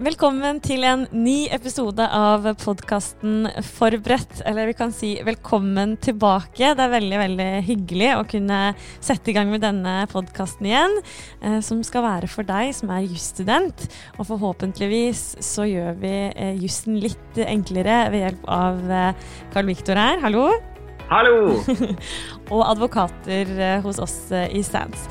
Velkommen til en ny episode av podkasten Forberedt. Eller vi kan si velkommen tilbake. Det er veldig veldig hyggelig å kunne sette i gang med denne podkasten igjen. Eh, som skal være for deg som er jusstudent. Og forhåpentligvis så gjør vi eh, jussen litt enklere ved hjelp av eh, Carl Viktor her, hallo. Hallo! Og advokater eh, hos oss eh, i Stands.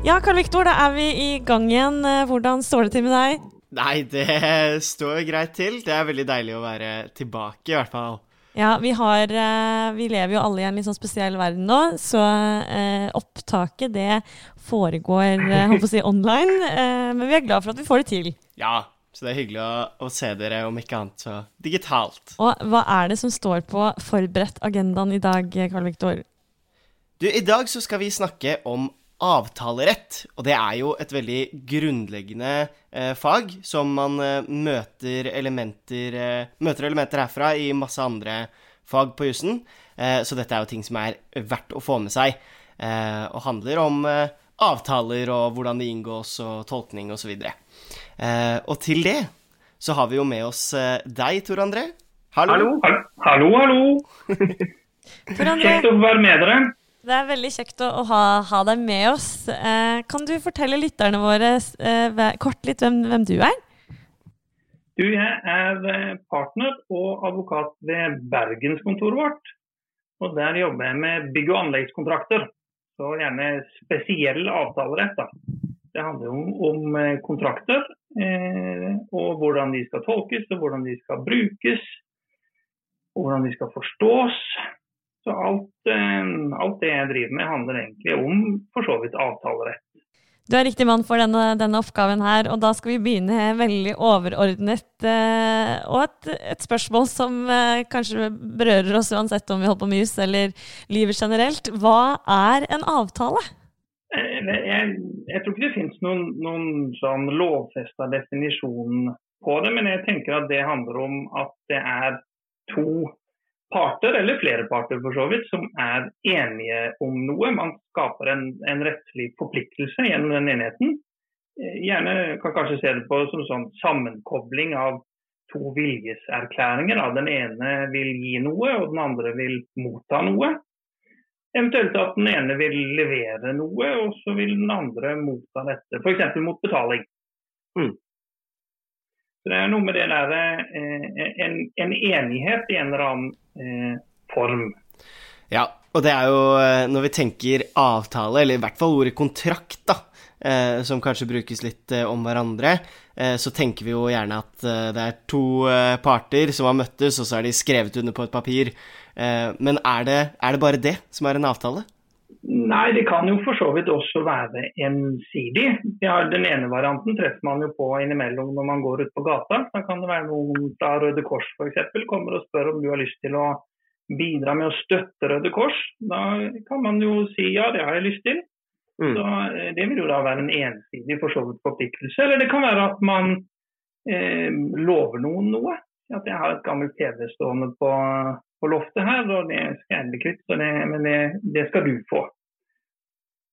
Ja, Karl Viktor, da er vi i gang igjen. Eh, Hvordan står det til med deg? Nei, det står greit til. Det er veldig deilig å være tilbake, i hvert fall. Ja, vi har eh, Vi lever jo alle i en litt sånn spesiell verden nå, så eh, opptaket det foregår håper på å si online. Eh, men vi er glad for at vi får det til. Ja, så det er hyggelig å, å se dere, om ikke annet så digitalt. Og hva er det som står på forberedt agendaen i dag, Karl Viktor? Du, i dag så skal vi snakke om avtalerett, og det er jo et veldig grunnleggende eh, fag som man eh, møter elementer eh, Møter elementer herfra i masse andre fag på jussen, eh, så dette er jo ting som er verdt å få med seg, eh, og handler om eh, avtaler og hvordan de inngås og tolkning osv. Eh, og til det så har vi jo med oss eh, deg, Tor André. Hallo. Hallo, hallo, hallo. Tor André, Kjekt å være med dere. Det er veldig kjekt å, ha, ha deg med oss. Eh, kan du fortelle lytterne våre eh, kort litt hvem, hvem du er? Du, jeg er eh, partner og advokat ved Bergenskontoret vårt. Og der jobber jeg med bygg- og anleggskontrakter. Så gjerne spesiell avtalerett. da. Det handler om, om eh, kontrakter, eh, og hvordan de skal tolkes, og hvordan de skal brukes. Og hvordan de skal forstås. Så alt, eh, alt det jeg driver med, handler egentlig om for så vidt avtalerett. Du er riktig mann for denne, denne oppgaven her, og da skal vi begynne veldig overordnet. Eh, og et, et spørsmål som eh, kanskje berører oss uansett om vi holder på med jus eller livet generelt. Hva er en avtale? Jeg, jeg tror ikke det finnes noen, noen sånn lovfesta definisjon på det, men jeg tenker at det handler om at det er to parter, eller flere parter for så vidt, som er enige om noe. Man skaper en, en rettslig forpliktelse gjennom den enigheten. Eh, Gjerne kan kanskje se det på som sånn sammenkobling av to viljeserklæringer. da. Den ene vil gi noe, og den andre vil motta noe. Eventuelt at den ene vil levere noe, og så vil den andre motta dette. F.eks. mot betaling. Mm. Så Det er noe med det der eh, en, en enighet i en eller annen eh, form. Ja, og det er jo eh, når vi tenker avtale, eller i hvert fall ordet kontrakt, da, eh, som kanskje brukes litt eh, om hverandre, eh, så tenker vi jo gjerne at eh, det er to eh, parter som har møttes, og så er de skrevet under på et papir. Eh, men er det, er det bare det som er en avtale? Nei, det kan jo for så vidt også være ensidig. Den ene varianten treffer man jo på innimellom når man går ut på gata. Da kan det være noen fra Røde Kors f.eks. kommer og spør om du har lyst til å bidra med å støtte Røde Kors. Da kan man jo si ja, det har jeg lyst til. Mm. Så eh, Det vil jo da være en ensidig for så vidt forpliktelse. Eller det kan være at man eh, lover noen noe. At jeg har et gammelt TV stående på, på loftet her, og det skal jeg bli kvitt, det, men det, det skal du få.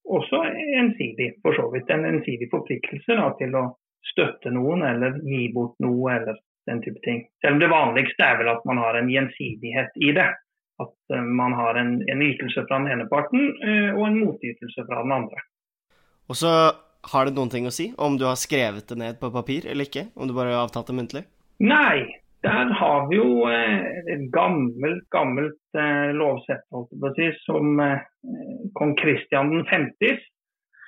Også ensidig, for så vidt. En ensidig forpliktelse da, til å støtte noen eller gi bort noe eller den type ting. Selv om det vanligste er vel at man har en gjensidighet i det. At eh, man har en, en ytelse fra den ene parten eh, og en motytelse fra den andre. Og så har det noen ting å si om du har skrevet det ned på papir eller ikke? Om du bare har avtalt det muntlig? Nei, der har vi jo eh, et gammelt, gammelt eh, lovsett som eh, kong Kristian 50.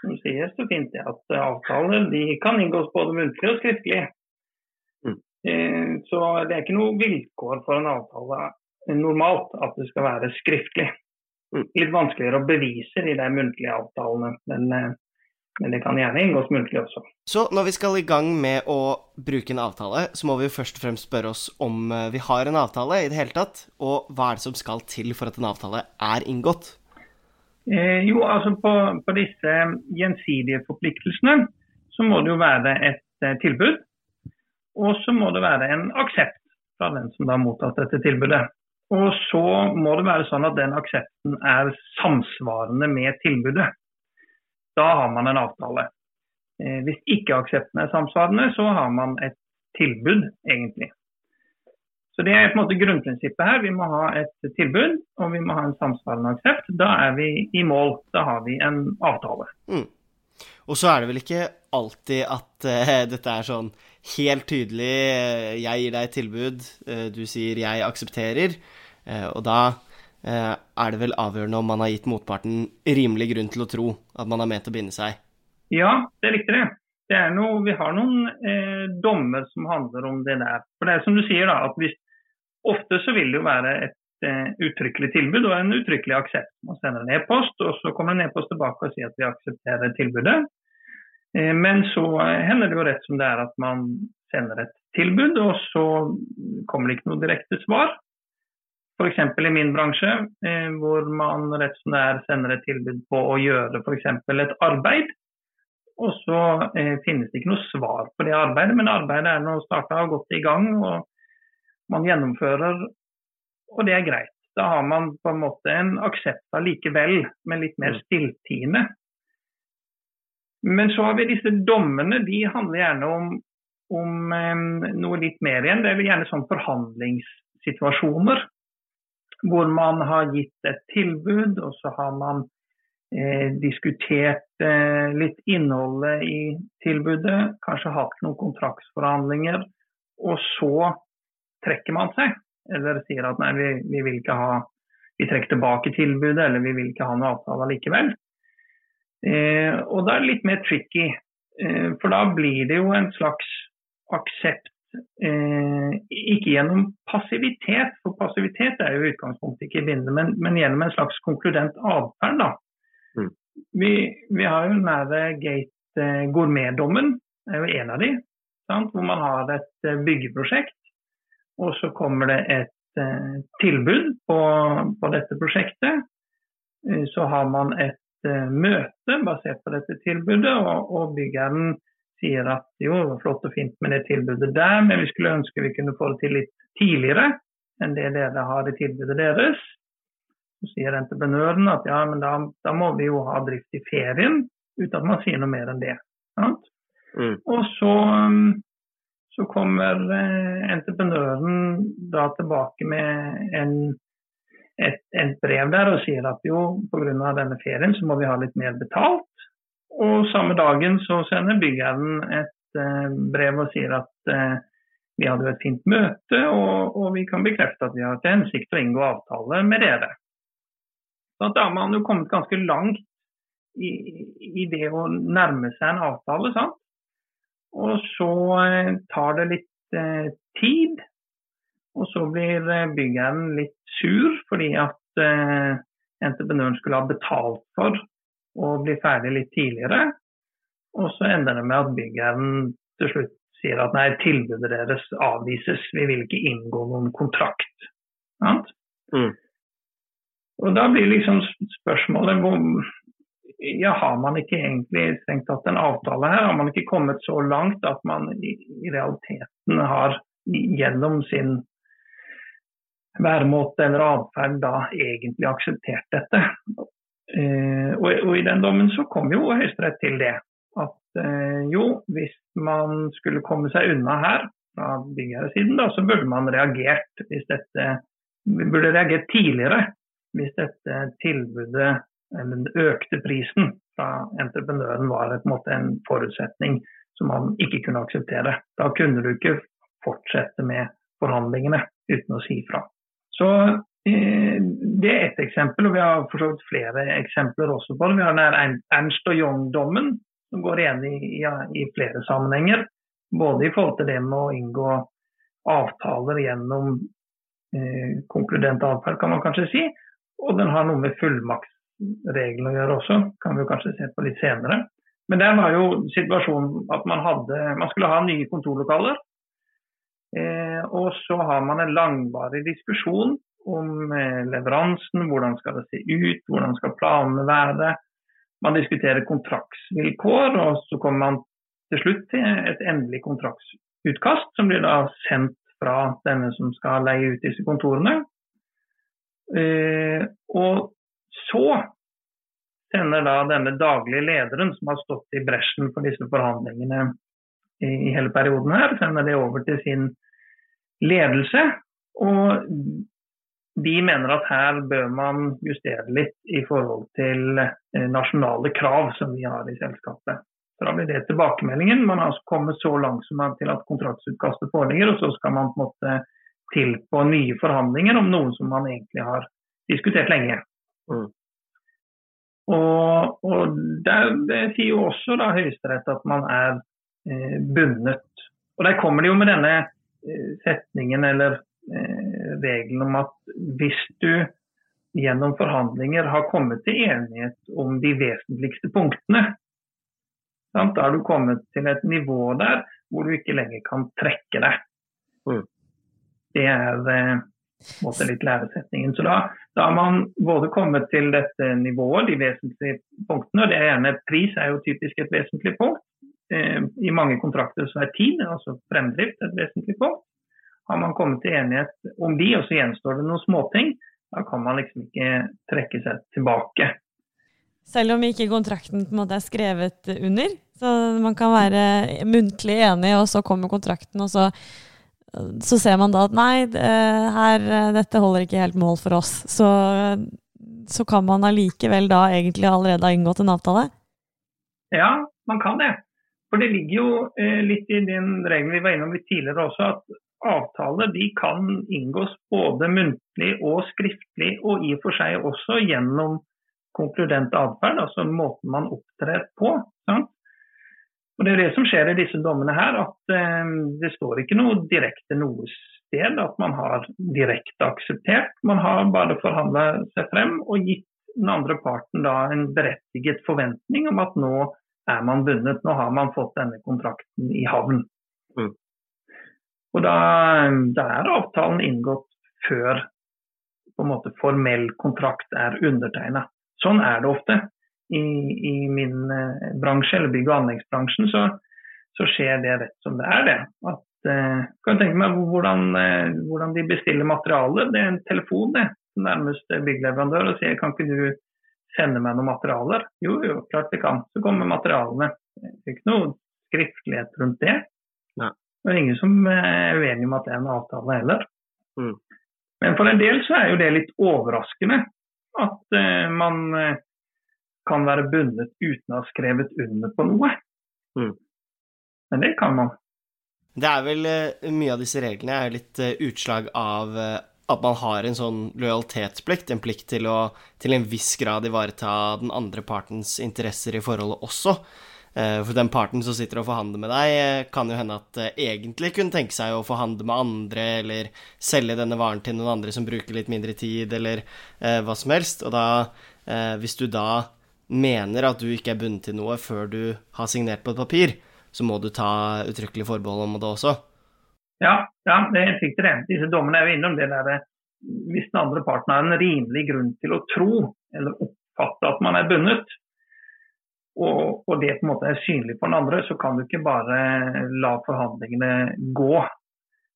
Som sier så fint at eh, avtaler de kan inngås både muntlig og skriftlig. Mm. Eh, Så det er ikke noe vilkår for en avtale eh, normalt at det skal være skriftlig. Mm. Litt vanskeligere å bevise de muntlige avtalene, men, eh, men det kan gjerne inngås muntlig også. Så når vi skal i gang med å bruke en avtale, så må vi jo først og fremst spørre oss om eh, vi har en avtale i det hele tatt, og hva er det som skal til for at en avtale er inngått? Eh, jo, altså på, på disse gjensidige forpliktelsene så må det jo være et eh, tilbud. Og så må det være en aksept fra den som da har mottatt dette tilbudet. Og så må det være sånn at den aksepten er samsvarende med tilbudet. Da har man en avtale. Eh, hvis ikke aksepten er samsvarende, så har man et tilbud, egentlig. Så Det er på en måte grunnprinsippet her. Vi må ha et tilbud og vi må ha en samsvarende aksept. Da er vi i mål. Da har vi en avtale. Og så er det vel ikke alltid at uh, dette er sånn helt tydelig eh, Jeg gir deg et tilbud, uh, du sier jeg aksepterer. Og da er det vel avgjørende om man har gitt motparten rimelig grunn til å tro at man har ment å binde seg. Ja, det er riktig det. det noe, vi har noen eh, dommer som handler om det der. For det er som du sier da, at hvis, Ofte så vil det jo være et eh, uttrykkelig tilbud og en uttrykkelig aksept. Man sender en e-post, og så kommer en e-post tilbake og sier at vi aksepterer tilbudet. Eh, men så eh, hender det jo rett som det er at man sender et tilbud, og så kommer det ikke noe direkte svar. F.eks. i min bransje, eh, hvor man rett som det er sender et tilbud på å gjøre f.eks. et arbeid. Og så eh, finnes det ikke noe svar på det arbeidet, men arbeidet er nå starta og godt i gang. og man gjennomfører, og det er greit. Da har man på en måte en aksept allikevel, men litt mer stilltiende. Men så har vi disse dommene. De handler gjerne om, om eh, noe litt mer igjen. Det er gjerne sånn forhandlingssituasjoner. Hvor man har gitt et tilbud, og så har man eh, diskutert eh, litt innholdet i tilbudet. Kanskje hatt noen kontraktsforhandlinger. Og så trekker man seg, eller sier at nei, vi, vi vil ikke ha vi trekker tilbake tilbudet, eller vi vil ikke ha noen avtale likevel. Eh, og da er det litt mer tricky, eh, for da blir det jo en slags aksept eh, ikke gjennom passivitet, for passivitet er jo i utgangspunktet ikke bindende, men, men gjennom en slags konkludent atferd. Mm. Vi, vi har jo nære Gate eh, Gourmet-dommen, er jo en av de, sant? hvor man har et eh, byggeprosjekt. Og så kommer det et eh, tilbud på, på, dette prosjektet. Eh, så har man et eh, møte basert på dette tilbudet, og, og byggeren sier at jo, det var flott og fint med det tilbudet der, men vi skulle ønske vi kunne få det til litt tidligere enn det dere har i tilbudet deres. Så sier entreprenøren at ja, men da, da må vi jo ha drift i ferien, uten at man sier noe mer enn det. Sant? Mm. Og så um, så kommer eh, entreprenøren da tilbake med en, et, et, brev der og sier at jo, pga. denne ferien så må vi ha litt mer betalt. Og samme dagen så sender byggherren et eh, brev og sier at eh, vi hadde et fint møte, og, og, vi kan bekrefte at vi har til hensikt å inngå avtale med dere. Så Da har man jo kommet ganske langt i, i det å nærme seg en avtale. sant? Og så eh, tar det litt eh, tid. Og så blir eh, byggeren litt sur fordi at eh, entreprenøren skulle ha betalt for å blir ferdig litt tidligere. Og så ender det med at byggeren til slutt sier at nei, tilbudet deres avvises, vi vil ikke inngå noen kontrakt. Mm. Og da blir liksom spørsmålet hvor, ja, har man ikke egentlig strengt tatt en avtale her? Har man ikke kommet så langt at man i, i realiteten har gjennom sin væremåte eller atferd da egentlig akseptert dette? Eh, og, og, i den dommen så kom jo Høyesterett til det. At eh, jo, hvis man skulle komme seg unna her fra byggherresiden, da, så burde man reagert hvis dette burde reagert tidligere hvis dette tilbudet eller den økte prisen fra entreprenøren var en en forutsetning som man ikke kunne akseptere. Da kunne du ikke fortsette med forhandlingene uten å si fra. Så Det er ett eksempel, og vi har forstått flere eksempler også på det. Vi har den Ernst og Young-dommen, som går igjen i, i, i, flere sammenhenger. Både i forhold til det med å inngå avtaler gjennom eh, konkludent atferd, kan man kanskje si. Og den har noe med fullmaktsreglene å gjøre også, kan vi kanskje se på litt senere. Men der var jo situasjonen at man, hadde, man skulle ha nye kontorlokaler. Eh, og så har man en langvarig diskusjon om eh, leveransen, hvordan skal det se ut, hvordan skal planene være. Man diskuterer kontraktsvilkår, og så kommer man til slutt til et endelig kontraktsutkast, som blir da sendt fra denne som skal leie ut disse kontorene. Eh, og så sender da denne daglige lederen, som har stått i bresjen for disse forhandlingene i, hele perioden her, sender det over til sin ledelse. Og de mener at her bør man justere litt i forhold til eh, nasjonale krav som vi har i selskapet. Da blir det tilbakemeldingen. Man har kommet så langt som til at kontraktsutkastet foreligger, og så skal man på en måte til på nye forhandlinger om noe som man egentlig har diskutert lenge. Mm. Og, og der, Det sier jo også da Høyesterett at man er eh, bundet. Og Der kommer de jo med denne eh, setningen eller regelen om at hvis du gjennom forhandlinger har kommet til enighet om de vesentligste punktene, sant? da har du kommet til et nivå der hvor du ikke lenger kan trekke deg. Mm. Det er eh, måte litt læresetningen. Så da, da, har man både kommet til dette nivået, de vesentlige punktene. og det er gjerne Pris er jo typisk et vesentlig punkt. Eh, I mange kontrakter så er tid, altså fremdrift, et vesentlig punkt. Har man kommet til enighet om de, og så gjenstår det noen småting, da kan man liksom ikke trekke seg tilbake. Selv om ikke kontrakten på en måte er skrevet under? Så man kan være muntlig enig, og så kommer kontrakten, og så så ser man da at nei, her, dette holder ikke helt mål for oss. Så, så kan man allikevel da egentlig allerede ha inngått en avtale? Ja, man kan det. For det ligger jo eh, litt i den regelen vi var innom litt tidligere også, at avtaler de kan inngås både muntlig og skriftlig, og i og for seg også gjennom konkludent atferd, altså måten man opptrer på. Sant? Og Det er det som skjer i disse dommene her, at eh, det står ikke noe direkte noe sted at man har direkte akseptert. Man har bare forhandla seg frem og gitt den andre parten da en berettiget forventning om at nå er man bundet, nå har man fått denne kontrakten i havn. Mm. Og da, da, er avtalen inngått før på en måte formell kontrakt er undertegna. Sånn er det ofte i, i min eh, bransje, eller bygg- og anleggsbransjen, så, så, skjer det rett som det er. det. At, eh, kan tenke meg hvordan, eh, hvordan, de bestiller materialer. Det er en telefon det, nærmeste byggleverandør og sier kan ikke du sende meg noen materialer? Jo, jo, klart det kan. Så kommer materialene. Det er ikke noe skriftlighet rundt det. Nei. Det er ingen som er uenig om at det er en avtale heller. Mm. Men for en del så er jo det litt overraskende at uh, man uh, kan være bundet uten å ha skrevet under på noe. Mm. Men det kan man. Det er vel Mye av disse reglene er litt utslag av at man har en sånn lojalitetsplikt, en plikt til å til en viss grad ivareta den andre partens interesser i forholdet også. For den parten som sitter og forhandler med deg, kan jo hende at egentlig kunne tenke seg å forhandle med andre, eller selge denne varen til noen andre som bruker litt mindre tid, eller hva som helst. Og da, hvis du da mener at du ikke er bundet til noe før du har signert på et papir, så må du ta uttrykkelig forbehold om det også. Ja, ja, det er helt riktig det. Disse dommene er jo innom det der hvis den andre parten har en rimelig grunn til å tro eller oppfatte at man er bundet, og, og, det på en måte er synlig for den andre, så kan du ikke bare la forhandlingene gå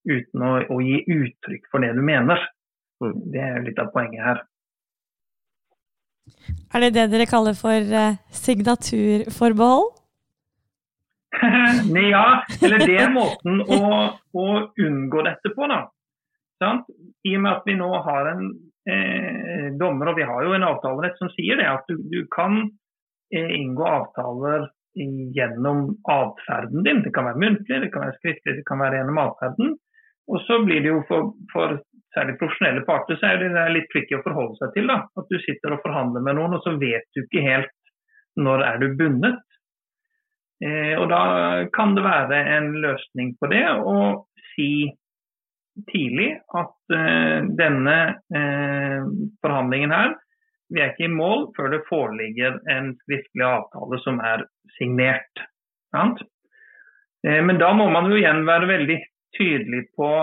uten å, å gi uttrykk for det du mener. Mm. Det er litt av poenget her. Er det det dere kaller for uh, signaturforbehold? ja, eller det er måten å, å unngå dette på, da. Sant? I og med at vi nå har en eh, dommer, og vi har jo en avtalerett som sier det, at du, du kan eh, inngå avtaler gjennom atferden din. Det kan være muntlig, det kan være skriftlig, det kan være gjennom atferden. Og så blir det jo for, for særlig profesjonelle parter, så er det litt tricky å forholde seg til. da, At du sitter og forhandler med noen, og så vet du ikke helt når er du bundet. Eh, og Da kan det være en løsning på det å si tidlig at eh, denne eh, forhandlingen her Vi er ikke i mål før det foreligger en skriftlig avtale som er signert. Eh, men da må man jo igjen være veldig tydelig på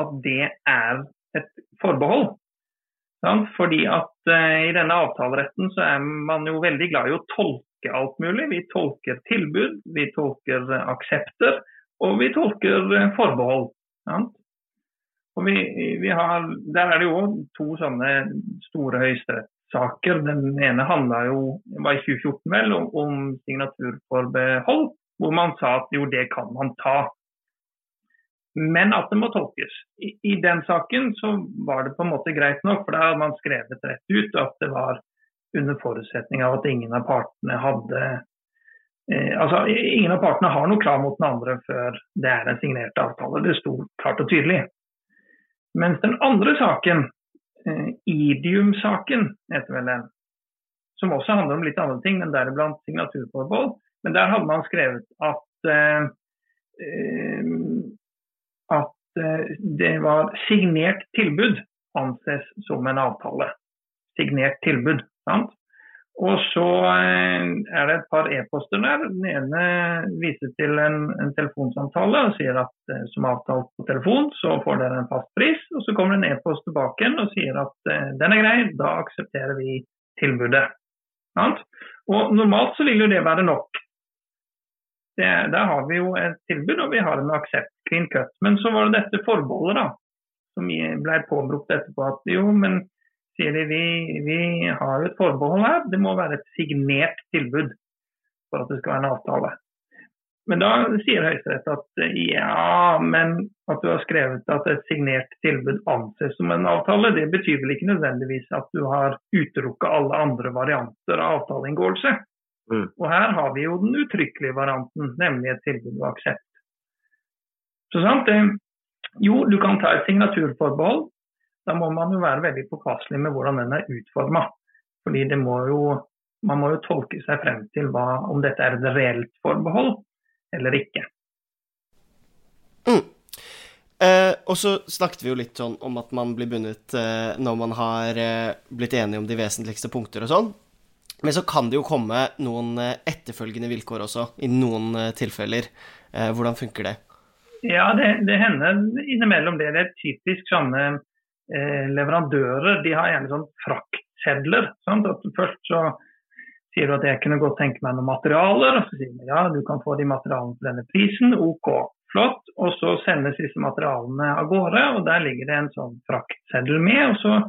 at det er et forbehold. Fordi at eh, i denne avtaleretten så er man jo veldig glad i å tolke alt mulig. Vi tolker tilbud, vi tolker eh, aksepter, og vi tolker eh, forbehold. Og vi, vi har, der er det jo to sånne store høyesterettssaker. Den ene handla jo var i 2014 vel, om, om signaturforbehold, hvor man sa at jo, det kan man ta. Men at det må tolkes. I, I, den saken så var det på en måte greit nok, for da hadde man skrevet rett ut at det var under forutsetning av at ingen av partene hadde eh, Altså, ingen av partene har noe krav mot den andre før det er en signert avtale. Det sto klart og tydelig. Mens den andre saken, eh, Idium-saken, heter vel den, som også handler om litt andre ting, men deriblant signaturforbehold, men der hadde man skrevet at eh, eh, at eh, det var signert tilbud anses som en avtale. Signert tilbud. sant? Og så eh, er det et par e-poster der. Den ene viser til en, en telefonsamtale og sier at eh, som avtalt på telefon, så får dere en fast pris. Og så kommer det en e-post tilbake og sier at eh, den er grei, da aksepterer vi tilbudet. Og normalt så vil jo det være nok. Det, der har vi jo et tilbud, og vi har en aksept, clean cut. Men så var det dette forbeholdet da, som ble påbrukt etterpå. at jo, men sier de vi, vi har et forbehold her, det må være et signert tilbud for at det skal være en avtale. Men da sier Høyesterett at ja, men at du har skrevet at et signert tilbud anses som en avtale, det betyr vel ikke nødvendigvis at du har utelukka alle andre varianter av avtaleinngåelse. Mm. Og her har vi jo den uttrykkelige varianten, nemlig et tilbud og aksept. Så sant, Jo, du kan ta et signaturforbehold, da må man jo være veldig påpasselig med hvordan den er utforma. Fordi det må jo, man må jo tolke seg frem til hva, om dette er et reelt forbehold eller ikke. Mm. Eh, og så snakket vi jo litt sånn om at man blir bundet eh, når man har eh, blitt enige om de vesentligste punkter og sånn. Men så kan det jo komme noen eh, etterfølgende vilkår også, i noen eh, tilfeller. Eh, hvordan funker det? Ja, det, det hender innimellom det. Det er typisk sånne Eh, leverandører de har gjerne sånn fraktsedler. Først så sier du at jeg kunne godt tenke meg noen materialer. og Så sier du ja, du kan få de materialene til denne prisen. OK, flott. Og så sendes disse materialene av gårde, og der ligger det en sånn fraktseddel med. og så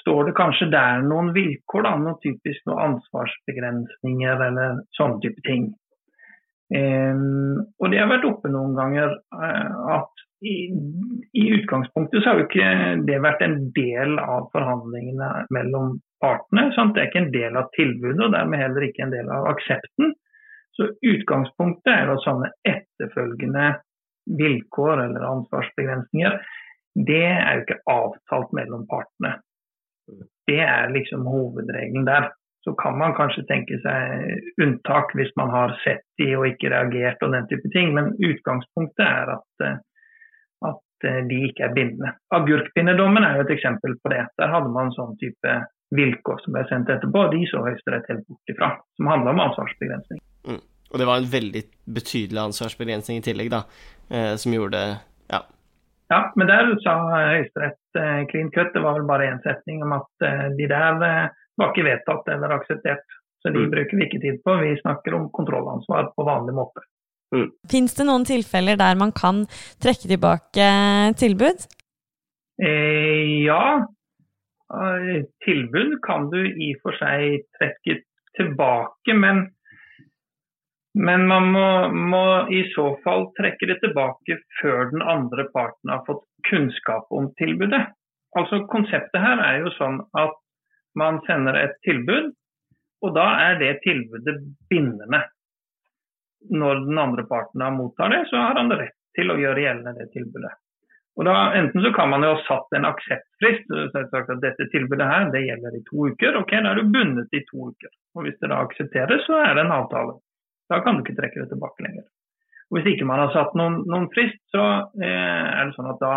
står det kanskje der noen vilkår, da, noe typisk noen ansvarsbegrensninger eller sånne type ting. Um, og det har vært oppe noen ganger uh, at i, i, utgangspunktet så har jo ikke det vært en del av forhandlingene mellom partene. Sant? Det er ikke en del av tilbudet, og dermed heller ikke en del av aksepten. Så utgangspunktet er at sånne etterfølgende vilkår eller ansvarsbegrensninger, det er jo ikke avtalt mellom partene. Det er liksom hovedregelen der. Så kan man kanskje tenke seg unntak hvis man har sett de og ikke reagert og den type ting, men utgangspunktet er at eh, de ikke er bindende. Agurkpinnedommen er jo et eksempel på det. Der hadde man sånn type vilkår som ble sendt etterpå, og de så Høyesterett helt bort ifra, som handla om ansvarsbegrensning. Mm. Og det var en veldig betydelig ansvarsbegrensning i tillegg, da, eh, som gjorde ja. Ja, men der sa Høyesterett eh, clean cut. Det var vel bare én setning om at eh, de der eh, var ikke vedtatt eller akseptert. Så de mm. bruker vi ikke tid på. Vi snakker om kontrollansvar på vanlig måte. Mm. Fins det noen tilfeller der man kan trekke tilbake tilbud? Eh, ja. Eh, tilbud kan du i og for seg trekke tilbake, men, men man må, må, i så fall trekke det tilbake før den andre parten har fått kunnskap om tilbudet. Altså Konseptet her er jo sånn at man sender et tilbud, og da er det tilbudet bindende når den andre parten mottar det, så har han rett til å gjøre gjeldende det tilbudet. Og da, Enten så kan man jo ha satt en akseptfrist. sagt at Dette tilbudet her, det gjelder i to uker. Ok, Da er du bundet i to uker. Og Hvis det da aksepteres, så er det en avtale. Da kan du ikke trekke det tilbake lenger. Og Hvis ikke man har satt noen, noen frist, så eh, er det sånn at da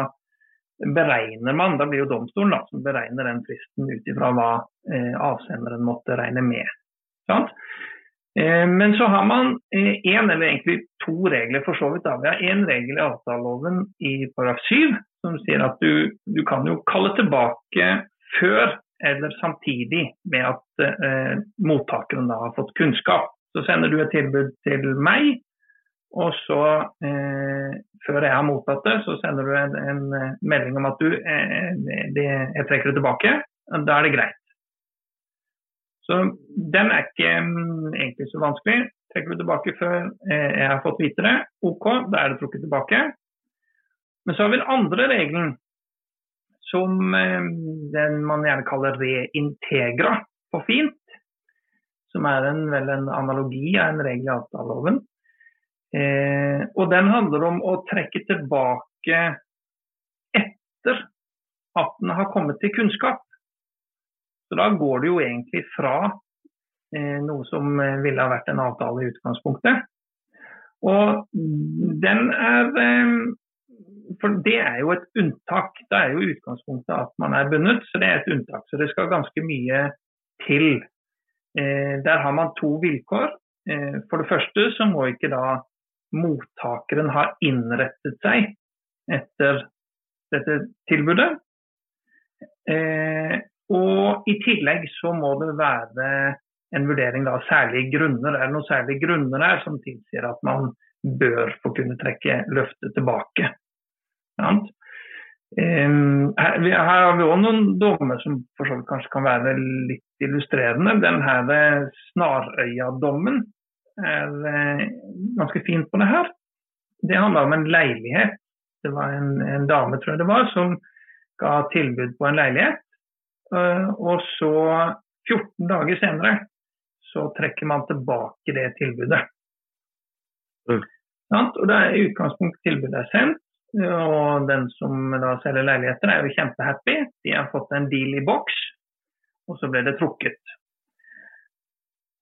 beregner man, da blir jo domstolen da, som beregner den fristen ut ifra hva eh, avsenderen måtte regne med. Sant? Eh, men så har man én, eh, eller egentlig to regler for så vidt. Da. Vi har én regel i avtaleloven i paragraf 7 som sier at du, du, kan jo kalle tilbake før eller samtidig med at eh, mottakeren da har fått kunnskap. Så sender du et tilbud til meg, og så, eh, før jeg har mottatt det, så sender du en, en eh, melding om at du, eh, det, jeg trekker det tilbake. Da er det greit. Så den er ikke um, egentlig så vanskelig. Trekker du tilbake før eh, jeg har fått vite det, OK, da er det trukket tilbake. Men så har vi den andre regelen, som eh, den man gjerne kaller reintegra på fint. Som er en, vel en analogi av en regel i avtaleloven. Eh, og den handler om å trekke tilbake etter at den har kommet til kunnskap. Så da går det jo egentlig fra eh, noe som eh, ville ha vært en avtale i utgangspunktet. Og den er eh, For det er jo et unntak. Da er jo utgangspunktet at man er bundet, så det er et unntak. Så det skal ganske mye til. Eh, der har man to vilkår. Eh, for det første så må ikke da mottakeren ha innrettet seg etter dette tilbudet. Eh, og i tillegg så må det være en vurdering av særlige grunner. Er det noen særlige grunner her som tilsier at man bør få kunne trekke løftet tilbake? Ja. her, har vi òg noen dommer som kanskje kan være litt illustrerende. Denne Snarøya-dommen er uh, ganske fint på det her. Det handler om en leilighet. Det var en, en, dame, tror jeg det var, som ga tilbud på en leilighet. Uh, og så, 14 dager senere, så trekker man tilbake det tilbudet. Mm. Og da er i utgangspunktet tilbudet er sendt, og den som da selger leiligheter er jo kjempehappy. De har fått en deal i boks, og så ble det trukket.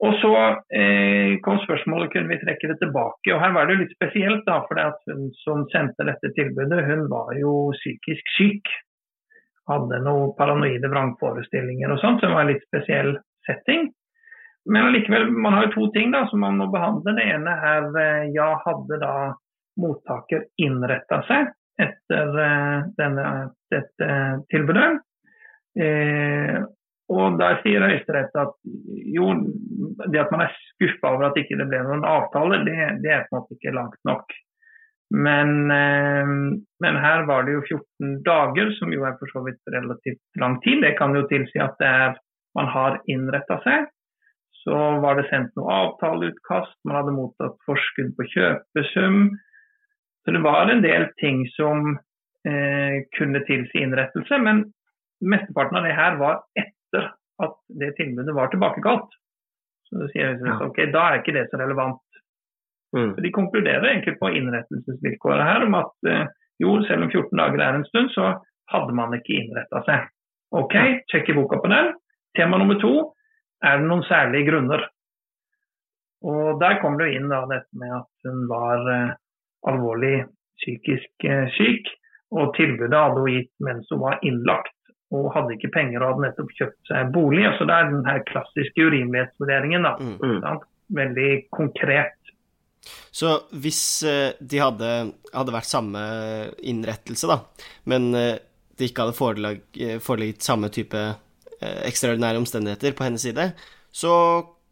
Og så eh, kom spørsmålet kunne vi trekke det tilbake. og Her var det jo litt spesielt, da, for hun som sendte dette tilbudet, hun var jo psykisk syk. Hadde noen paranoide vrangforestillinger og sånt, som var en litt spesiell setting. Men allikevel, man har jo to ting da, som man må behandle. Det ene er eh, ja, hadde da mottaker innretta seg etter eh, denne, dette tilbudet? Eh, og Der sier Høyesterett at jo, det at man er skuffa over at ikke det ble noen avtale, det, det, er på en måte ikke langt nok. Men, eh, men, her var det jo 14 dager, som jo er for så vidt relativt lang tid. Det kan jo tilsi at er, man har innretta seg. Så var det sendt noe avtaleutkast, man hadde mottatt forskudd på kjøpesum. Så det var en del ting som eh, kunne tilsi innrettelse. Men mesteparten av det her var etter at det tilbudet var tilbakekalt. Så da sier jeg, ok, Da er ikke det så relevant. Mm. De konkluderer egentlig på innrettelsesvilkåret her om at eh, jo, selv om 14 dager er en stund, så hadde man ikke innretta seg. Ok, sjekk i boka på den. Tema nummer to er det noen særlige grunner. Og Der kommer det inn da dette med at hun var eh, alvorlig psykisk eh, syk, og tilbudet hadde hun gitt mens hun var innlagt og hadde ikke penger og hadde nettopp kjøpt seg bolig. Så det er den her klassiske urimelighetsvurderingen. da. Mm. Veldig konkret. Så hvis uh, de hadde, hadde, vært samme innrettelse, da, men de det ikke hadde forelag, uh, foreligget samme type ekstraordinære omstendigheter på hennes side, så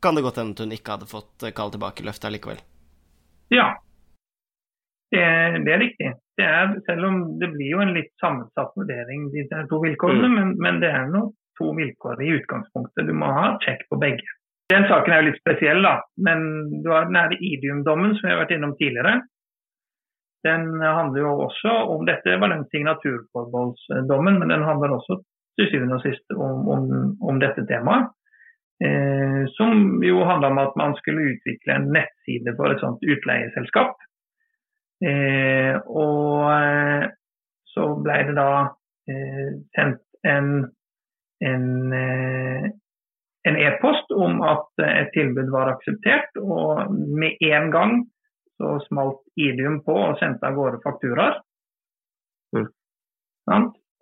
kan det godt hende at hun ikke hadde fått kall tilbake løftet likevel? Ja, det, det er riktig det er, selv om det blir jo en litt sammensatt vurdering, de to vilkårene, mm. men, men, det er nå to vilkår i utgangspunktet. Du må ha sjekk på begge. Den saken er jo litt spesiell, da. Men du har den nære Idium-dommen som vi har vært innom tidligere. Den handler jo også om Dette var den signaturforbeholdsdommen, men den handler også til syvende og sist om, om, om dette temaet. Eh, som jo handla om at man skulle utvikle en nettside for et sånt utleieselskap. Eh, og eh, så ble det da eh, sendt en en eh, en e-post om at et tilbud var akseptert, og med en gang så smalt Idium på og sendte av gårde fakturaer. Mm.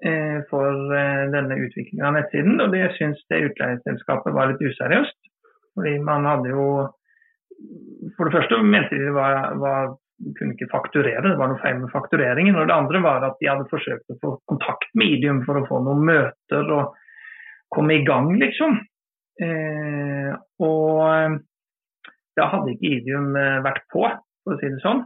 Eh, for eh, denne utviklingen av nettsiden. Og det syns det utleieselskapet var litt useriøst. Fordi man hadde jo For det første mente de var, var kunne ikke fakturere, det var noe feil med faktureringen. Og det andre var at de hadde forsøkt å få kontakt med Idium for å få noen møter og komme i gang, liksom. Eh, og da hadde ikke Idium vært på, for å si det sånn.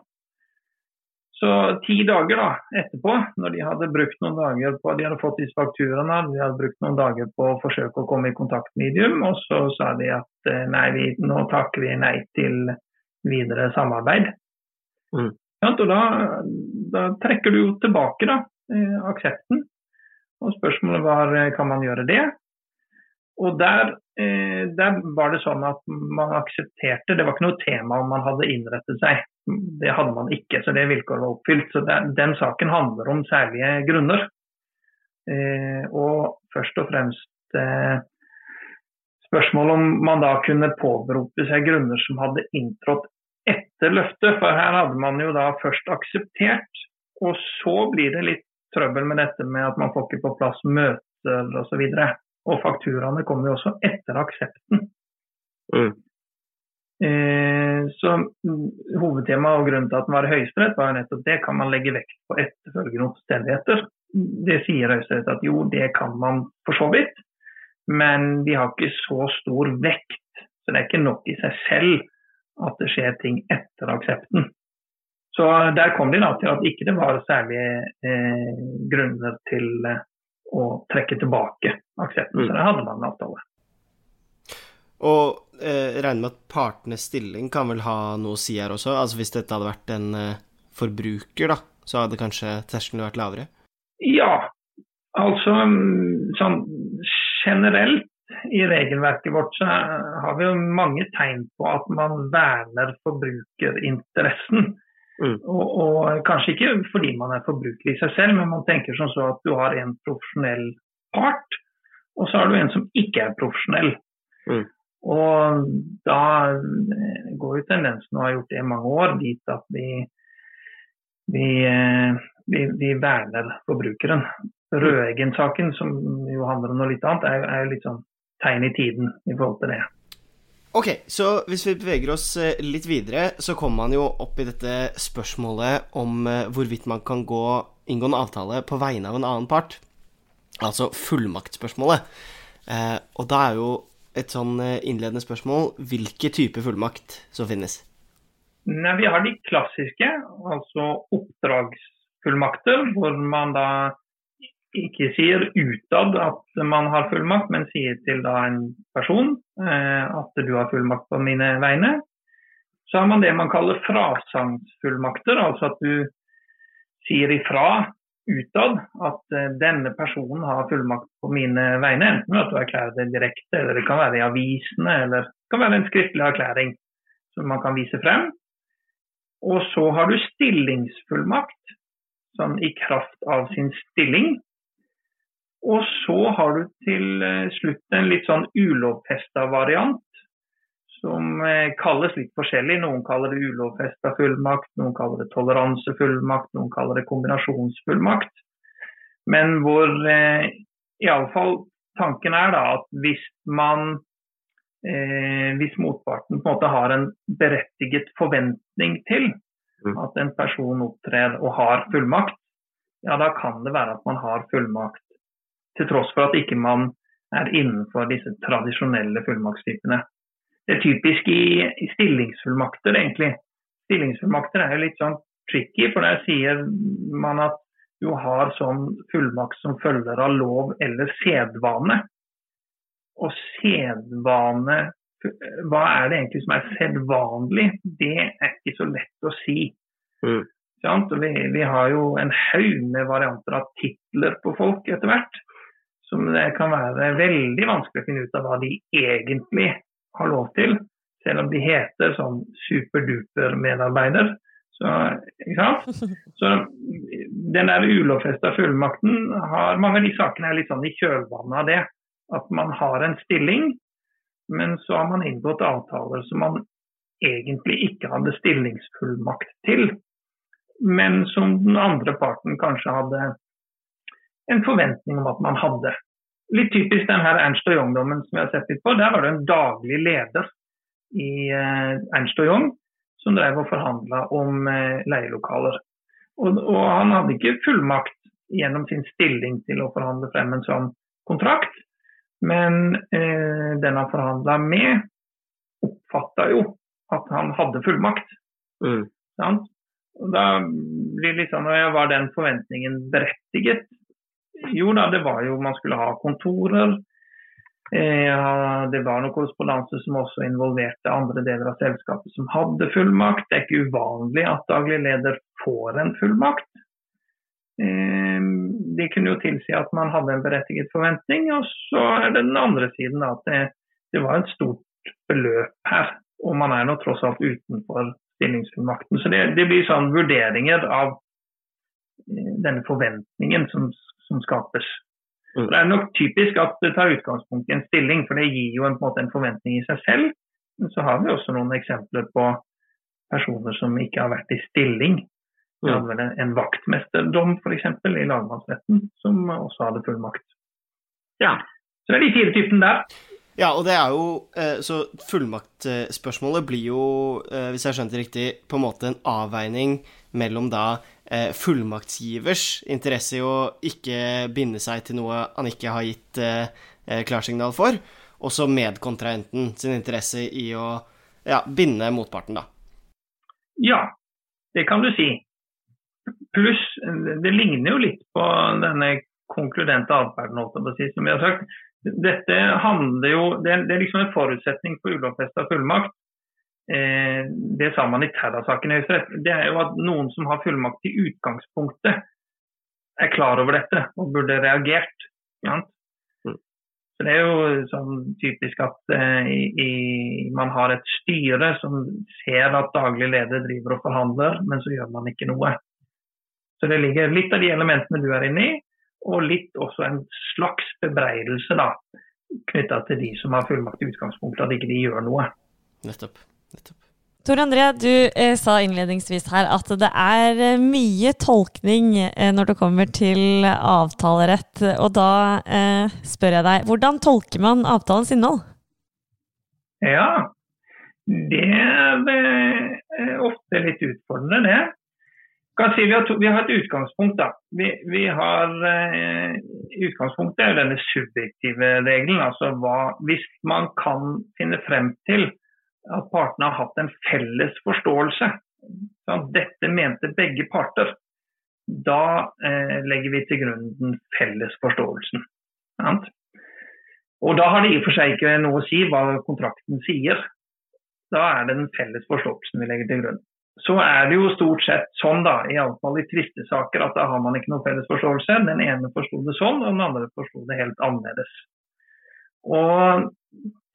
Så ti dager da, etterpå, når de hadde brukt noen dager på de hadde fått disse fakturaene, de hadde brukt noen dager på å forsøke å komme i kontakt med Idium, og så sa de at eh, nei, vi, nå takker vi nei til videre samarbeid. Mm. Ja, og da, da, trekker du jo tilbake da, eh, aksepten. Og spørsmålet var eh, kan man gjøre det. Og der, eh, der var det sånn at man aksepterte, det var ikke noe tema om man hadde innrettet seg det hadde man ikke, så det vilkåret var oppfylt. Så det, Den saken handler om særlige grunner. Eh, og først og fremst eh, spørsmål om man da kunne påberope seg grunner som hadde inntrådt etter løftet. For her hadde man jo da først akseptert, og så blir det litt trøbbel med dette med at man får ikke på plass møter osv. Og, fakturaene kommer jo også etter aksepten. Mm. Eh, så Hovedtemaet og grunnen til at den var i Høyesterett, var jo nettopp det. Kan man legge vekt på etterfølgende omstendigheter? Det sier Høyesterett at jo, det kan man for så vidt. Men de har ikke så stor vekt. Så det er ikke nok i seg selv at det skjer ting etter aksepten. Så der kom de da til at ikke det var særlige eh, grunner til eh, å trekke tilbake aksepten. Så mm. der hadde man en avtale. Og eh, regner med at partenes stilling kan vel ha noe å si her også? Altså Hvis dette hadde vært en eh, forbruker, da, så hadde kanskje terskelen vært lavere? Ja, altså mm, sånn generelt i regelverket vårt så har vi jo mange tegn på at man verner forbrukerinteressen. Mm. Og, og, kanskje ikke fordi man er forbruker i seg selv, men man tenker som så at du har en profesjonell part, og så har du en som ikke er profesjonell. Mm. Og da går jo tendensen, og har gjort det i mange år, dit at vi, vi, eh, vi, vi verner forbrukeren. Rødeggen-saken, som jo handler om noe litt annet, er, er litt sånn tegn i tiden i forhold til det. Ok, så hvis vi beveger oss eh, litt videre, så kommer man jo opp i dette spørsmålet om eh, hvorvidt man kan gå, inngå en avtale på vegne av en annen part. Altså fullmaktspørsmålet. Eh, og da er jo et sånn innledende spørsmål. Hvilke typer fullmakt som finnes? Nei, Vi har de klassiske, altså oppdragsfullmakter, hvor man da ikke sier utad at man har fullmakt, men sier til en person eh, at du har fullmakt på mine vegne. Så har man det man kaller frasagnsfullmakter, altså at du sier ifra utad at uh, denne personen har fullmakt på mine vegne. Enten ved at du erklærer det direkte, eller det kan være i avisene, eller det kan være en skriftlig erklæring som man kan vise frem. Og så har du stillingsfullmakt, sånn i kraft av sin stilling. Og så har du til uh, slutt en litt sånn ulovfesta variant som eh, kalles litt forskjellig. Noen kaller det ulovfesta fullmakt, noen kaller det toleransefullmakt, noen kaller det kombinasjonsfullmakt. Men hvor eh, iallfall tanken er da at hvis man eh, hvis motparten på en måte har en berettiget forventning til mm. at en person opptrer og har fullmakt, ja da kan det være at man har fullmakt. Til tross for at ikke man er innenfor disse tradisjonelle fullmaktstypene. Det er typisk i, i stillingsfullmakter, egentlig. Stillingsfullmakter er jo litt sånn tricky, for der sier man at du har sånn fullmakt som følger av lov eller sedvane. Og sedvane Hva er det egentlig som er sedvanlig? Det er ikke så lett å si. Mm. Vi, vi, har jo en haug med varianter av titler på folk etter hvert. Som det kan være veldig vanskelig å finne ut av hva de egentlig har lov til, selv om de heter sånn superduper-medarbeider. Så, så, den der ulovfesta fullmakten har Mange av de sakene er litt sånn i kjølvannet av det. At man har en stilling, men så har man inngått avtaler som man egentlig ikke hadde stillingsfullmakt til. Men som den andre parten kanskje hadde en forventning om at man hadde. Litt typisk den her Ernst og Young-dommen som vi har sett litt på. Der var det en daglig leder i eh, Ernst og Young som drev og forhandla om eh, leielokaler. Og, og, han hadde ikke fullmakt gjennom sin stilling til å forhandle frem en sånn kontrakt, men eh, den han forhandla med, oppfatta jo at han hadde fullmakt. Mm. Da blir sånn, Var den forventningen berettiget? Jo da, det var jo man skulle ha kontorer. Eh, det var noe korrespondanse som også involverte andre deler av selskapet som hadde fullmakt. Det er ikke uvanlig at daglig leder får en fullmakt. Eh, det kunne jo tilsi at man hadde en berettiget forventning. Og så er det den andre siden at det, det var et stort beløp her. Og man er nå tross alt utenfor stillingsfullmakten. Så det, det blir sånn vurderinger av eh, denne forventningen som, som skapes. Mm. Det er nok typisk at det tar utgangspunkt i en stilling, for det gir jo en, en, en forventning i seg selv. Men så har vi også noen eksempler på personer som ikke har vært i stilling. Vi hadde vel en, vaktmesterdom f.eks. i lagmannsretten som også hadde fullmakt. Ja. Så det er de fire typene der. Ja, og det er jo eh, Så fullmaktspørsmålet blir jo, eh, hvis jeg skjønte det riktig, på en måte en avveining mellom da eh, fullmaktsgivers interesse i å ikke binde seg til noe han ikke har gitt klarsignal for, og så medkontrahenten sin interesse i å ja, binde motparten, da. Ja, det kan du si. Pluss, det ligner jo litt på denne konkludente atferden, som vi har sagt. Dette handler jo, Det er, det er liksom en forutsetning for ulovfesta fullmakt eh, det sa man i Terra-saken i Høyesterett, det er jo at noen som har fullmakt i utgangspunktet, er klar over dette og burde reagert. Ja. Mm. Så Det er jo sånn typisk at eh, i, man har et styre som ser at daglig leder driver og forhandler, men så gjør man ikke noe. Så det ligger litt av de elementene du er inne i, og litt også en slags bebreidelse da, knytta til de som har fullmakt i utgangspunktet, at ikke de gjør noe. Nettopp. Tor André, du eh, sa innledningsvis her at det er eh, mye tolkning eh, når det kommer til avtalerett. Og da eh, spør jeg deg, hvordan tolker man avtalens innhold? Ja, det er eh, ofte litt utfordrende, det. Si, vi, har to, vi, har et utgangspunkt. da. Vi, vi har eh, Utgangspunktet er denne subjektive regelen. altså hva, Hvis man kan finne frem til at partene har hatt en felles forståelse. Sånn, dette mente begge parter. Da eh, legger vi til grunn den felles forståelsen. Sant? Og da har det i og for seg ikke noe å si hva kontrakten sier. Da er det den felles forståelsen vi legger til grunn. Så er det jo stort sett sånn, da, iallfall i tvistesaker, at da har man ikke noen felles forståelse. Den ene forsto det sånn, og den andre forsto det helt annerledes. Og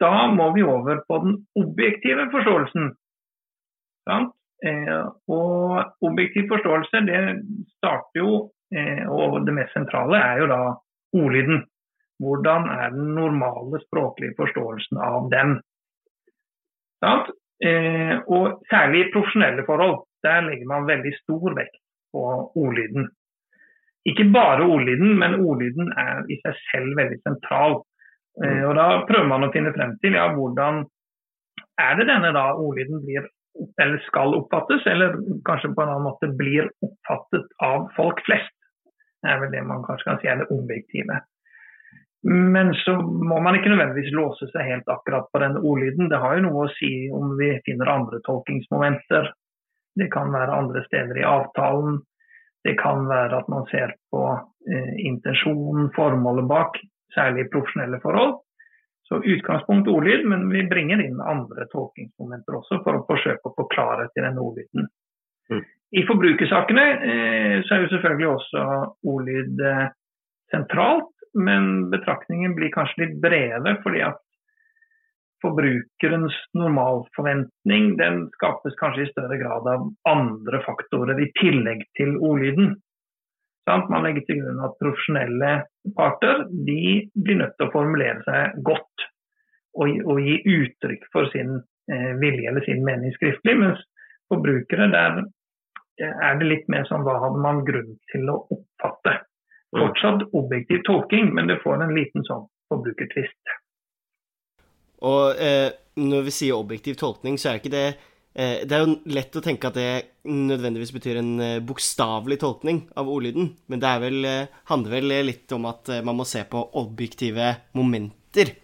da må vi over på den objektive forståelsen. Eh, og objektiv forståelse det starter jo, eh, og det mest sentrale er jo da ordlyden. Hvordan er den normale språklige forståelsen av den? Eh, og særlig i profesjonelle forhold, der legger man veldig stor vekt på ordlyden. Ikke bare ordlyden, men ordlyden er i seg selv veldig sentral. Eh, og Da prøver man å finne frem til ja, hvordan er det denne da ordlyden blir eller skal oppfattes, eller kanskje på en annen måte blir oppfattet av folk flest. Det er vel det man kanskje kan si er det objektive. Men så må man ikke nødvendigvis låse seg helt akkurat på den ordlyden. Det har jo noe å si om vi finner andre tolkingsmomenter. Det kan være andre steder i avtalen. Det kan være at man ser på eh, intensjonen, formålet bak særlig profesjonelle forhold. Så utgangspunkt ordlyd, men vi bringer inn andre tolkningsmomenter også for å forsøke å få klarhet i denne ordlyden. Mm. I forbrukersakene eh, så er jo selvfølgelig også ordlyd eh, sentralt, men betraktningen blir kanskje litt bredere, fordi at forbrukerens normalforventning den skapes kanskje i større grad av andre faktorer i tillegg til ordlyden. Man legger til grunn at profesjonelle parter de blir nødt til å formulere seg godt og, og gi uttrykk for sin eh, vilje eller sin mening skriftlig. Mens forbrukere der er det litt mer sånn hva hadde man grunn til å oppfatte. Fortsatt objektiv tolking, men det får en liten sånn forbrukertvist. Og eh, når vi sier objektiv tolkning, så er ikke det eh, Det er jo lett å tenke at det nødvendigvis betyr en eh, bokstavelig tolkning av ordlyden, men det vel, eh, handler vel litt om at eh, man må se på objektive momenter.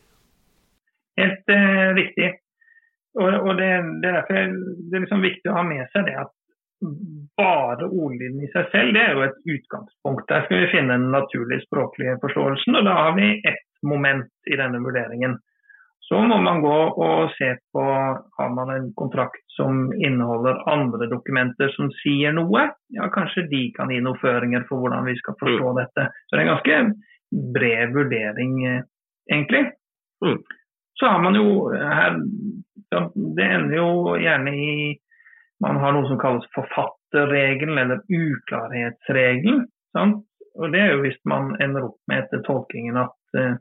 Helt eh, riktig. Og, og det, det, er derfor det er liksom viktig å ha med seg det at bare ordlyden i seg selv det er jo et utgangspunkt. Der skal vi finne den naturlige språklige forståelsen, og da har vi ett moment i denne vurderingen. Så må man gå og se på har man en kontrakt som inneholder andre dokumenter som sier noe. Ja, kanskje de kan gi noen føringer for hvordan vi skal forstå mm. dette. Så det er en ganske bred vurdering, eh, egentlig. Mm. Så har man jo her Det ender jo gjerne i Man har noe som kalles forfatterregelen eller uklarhetsregelen. Sant? Og det er jo hvis man ender opp med etter tolkingen at eh,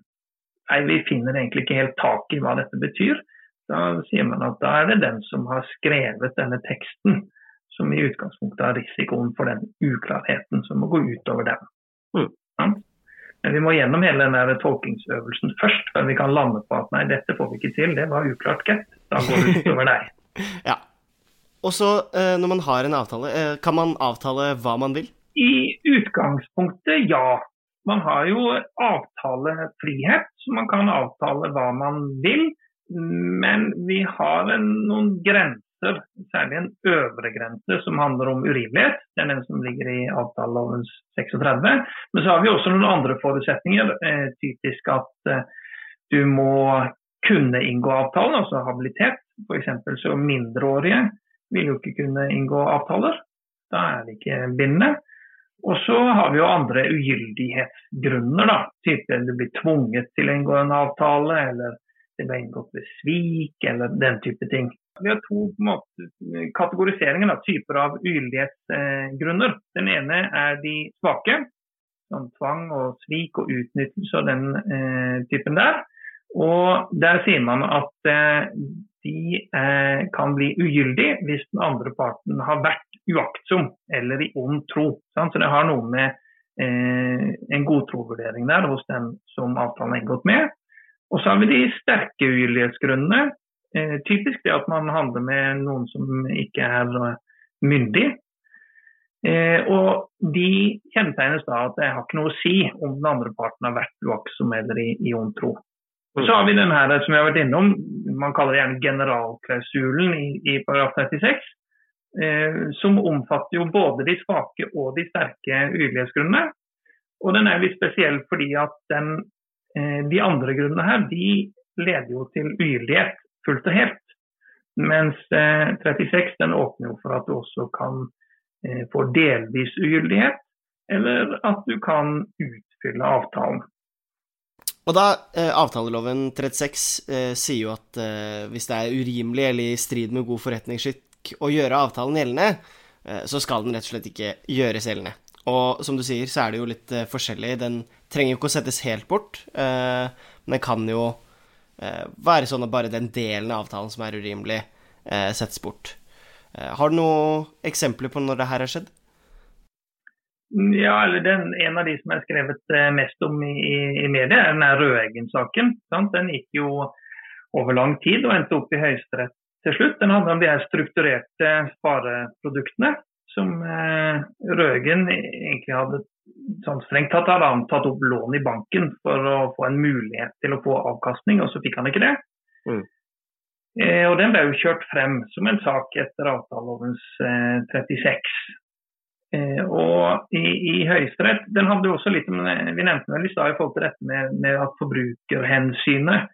nei, vi finner egentlig ikke helt tak i hva dette betyr. Da sier man at da er det den som har skrevet denne teksten, som i utgangspunktet har risikoen for den uklarheten som må gå utover den. Mm. Ja. Men vi må gjennom hele den tolkingsøvelsen først, før vi kan lande på at nei, dette får vi ikke til, det var uklart, Gett. Da går det utover deg. ja. Og så, eh, når man har en avtale, eh, kan man avtale hva man vil? I utgangspunktet, ja. Man har jo avtalefrihet, så man kan avtale hva man vil. Men vi har en, noen grenser, særlig en øvre grense som handler om urimelighet. Det er den som ligger i avtalelovens 36. Men så har vi også noen andre forutsetninger. Eh, typisk at du må kunne inngå avtalen, altså habilitet. F.eks. så mindreårige vil jo ikke kunne inngå avtaler. Da er det ikke bindende. Og så har vi jo andre ugyldighetsgrunner, da. Type du blir tvunget til å inngå en avtale, eller det ble inngått ved svik, eller den type ting. Vi har to måte, kategoriseringer, da, typer av ugyldighetsgrunner. Den ene er de svake, som tvang og svik og utnyttelse og den eh, typen der. Og der sier man at eh, de eh, kan bli ugyldig hvis den andre parten har vært uaktsom eller i ond tro. Sant? Så det har noe med eh, en godtrovurdering der hos den som avtalen er inngått med. Og så har vi de sterke ugyldighetsgrunnene. Eh, typisk det at man handler med noen som ikke er eh, myndig. Eh, og de kjennetegnes da at det har ikke noe å si om den andre parten har vært uaktsom eller i, i ond tro. Så har vi den her som vi har vært innom, man kaller det gjerne generalklausulen i, i paragraf 36. Eh, som omfatter jo både de svake og de sterke ugyldighetsgrunnene. Og den er litt spesiell fordi at den, eh, de andre grunnene her de leder jo til ugyldighet fullt og helt. Mens eh, 36 den åpner jo for at du også kan eh, få delvis ugyldighet, eller at du kan utfylle avtalen. Og da, eh, Avtaleloven 36 eh, sier jo at eh, hvis det er urimelig eller i strid med god forretningsskikk å gjøre avtalen gjeldende, eh, så skal den rett og slett ikke gjøres gjeldende. Og som du sier, så er det jo litt eh, forskjellig. Den trenger jo ikke å settes helt bort, eh, men den kan jo være sånn at bare den delen av avtalen som er urimelig, settes bort. har du noen eksempler på når det her har skjedd? Ja, eller den, En av de som er skrevet eh, mest om i, i media, er den Røeggen-saken. Den gikk jo over lang tid og endte opp i Høyesterett til slutt. Den handler om de her strukturerte spareproduktene som eh, Røeggen egentlig hadde sånn strengt tatt hadde han tatt opp lån i banken for å få en mulighet til å få avkastning, og så fikk han ikke det. Mm. Eh, og Den ble jo kjørt frem som en sak etter avtalelovens eh, 36. Eh, og i, i Høyesterett den hadde jo også litt Vi nevnte vel i stad i forhold til dette med, med, at forbrukerhensynet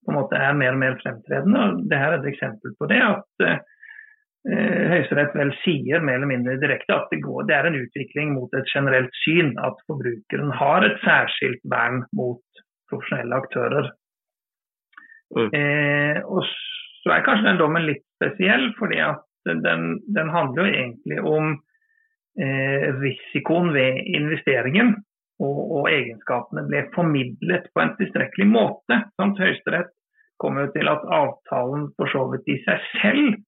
på en måte er mer og mer fremtredende. og det her er et eksempel på det. at eh, Høyesterett vel sier mer eller mindre direkte at det, går, det er en utvikling mot et generelt syn at forbrukeren har et særskilt vern mot profesjonelle aktører. Mm. Eh, og så er kanskje den dommen litt spesiell, fordi at den, den handler jo egentlig om risikoen ved investeringen og, og, egenskapene ble formidlet på en tilstrekkelig måte. Samt Høyesterett kommer jo til at avtalen for så vidt i seg selv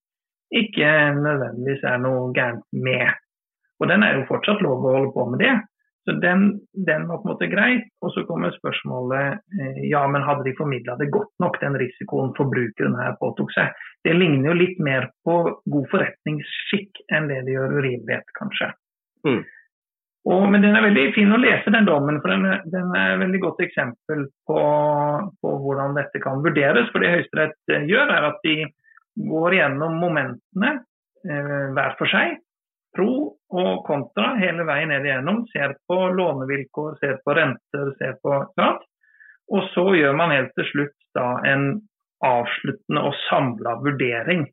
ikke nødvendigvis er noe gærent med. Og den er jo fortsatt lov å holde på med det. Så den, den, var på en måte grei. Og så kommer spørsmålet eh, ja, men hadde de formidla det godt nok, den risikoen forbrukeren her påtok seg. Det ligner jo litt mer på god forretningsskikk enn det de gjør urimelighet, kanskje. Mm. Og, men den er veldig fin å lese, den dommen, for den den er et veldig godt eksempel på, på, hvordan dette kan vurderes. For det Høyesterett eh, gjør, er at de går gjennom momentene eh, hver for seg. Pro og kontra hele veien ned igjennom. Ser på lånevilkår, ser på renter, ser på klart. Og så gjør man helt til slutt da en avsluttende og samla vurdering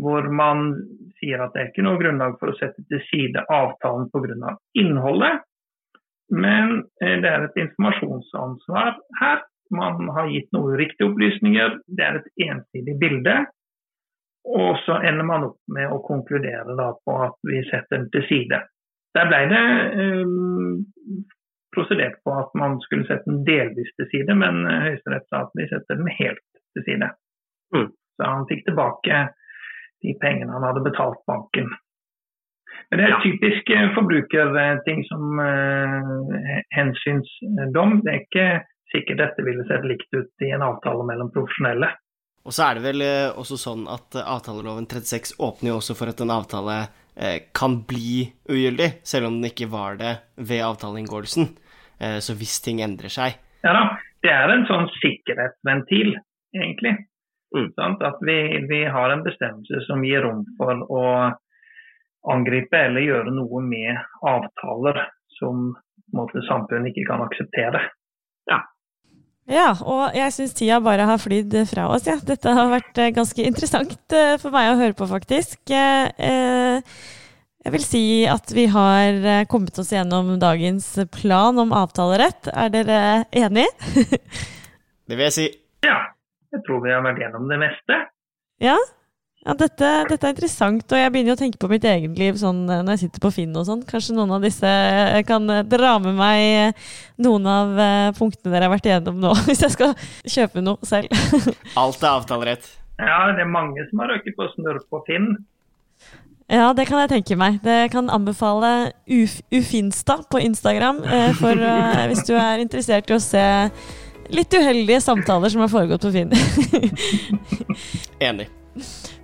hvor man sier at det er ikke noe grunnlag for å sette til side avtalen pga. innholdet, men eh, det er et informasjonsansvar her. Man har gitt noen uriktige opplysninger, det er et ensidig bilde. Og så ender man opp med å konkludere på at vi setter den til side. Der ble det um, prosedert på at man skulle sette den delvis til side, men Høyesterett sa at vi setter den helt til side. Mm. Så han fikk tilbake de pengene han hadde betalt banken. Men Det er typisk eh, forbrukerting som uh, hensynsdom. Det er ikke sikkert dette ville sett likt ut i en avtale mellom profesjonelle. Og så er det vel uh, også sånn at uh, avtaleloven 36 åpner jo også for at en avtale kan bli ugyldig, selv om den ikke var det ved avtaleinngåelsen. Så hvis ting endrer seg Ja da, det er en sånn sikkerhetsventil, egentlig. Mm. At vi, vi, har en bestemmelse som gir rom for å angripe eller gjøre noe med avtaler som måte, samfunnet ikke kan akseptere. Ja. Ja, og jeg syns tida bare har flydd fra oss. Ja. Dette har vært eh, ganske interessant eh, for meg å høre på, faktisk. Eh, jeg vil si at vi har kommet oss gjennom dagens plan om avtalerett. Er dere enig? det vil jeg si. Ja. Jeg tror vi har vært gjennom det meste. Ja, ja dette, dette, er interessant, og jeg begynner å tenke på mitt eget liv sånn, eh, når jeg sitter på Finn og sånn. Kanskje noen av disse eh, kan eh, dra med meg noen av punktene dere har vært igjennom nå, hvis jeg skal kjøpe noe selv. Alt er avtalerett. Ja, det er mange som har røket på snurr på Finn. Ja, det kan jeg tenke meg. Det kan anbefale Uf Ufinsta på Instagram for, hvis du er interessert i å se litt uheldige samtaler som har foregått på Finn. Enig.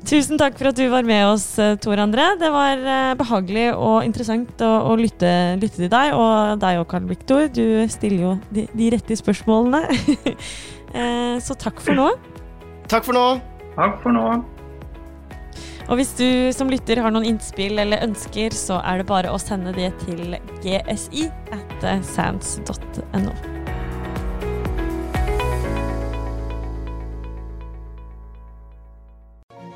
Tusen takk for at du var med oss, eh, Tor André. Det var eh, behagelig og interessant å, å lytte, lytte, til deg, og deg og Carl Victor. Du stiller jo de, de rette spørsmålene. Eh, så takk for nå. Takk for nå. Takk for nå. Og hvis du som lytter har noen innspill eller ønsker, så er det bare å sende det til gsi at sands.no.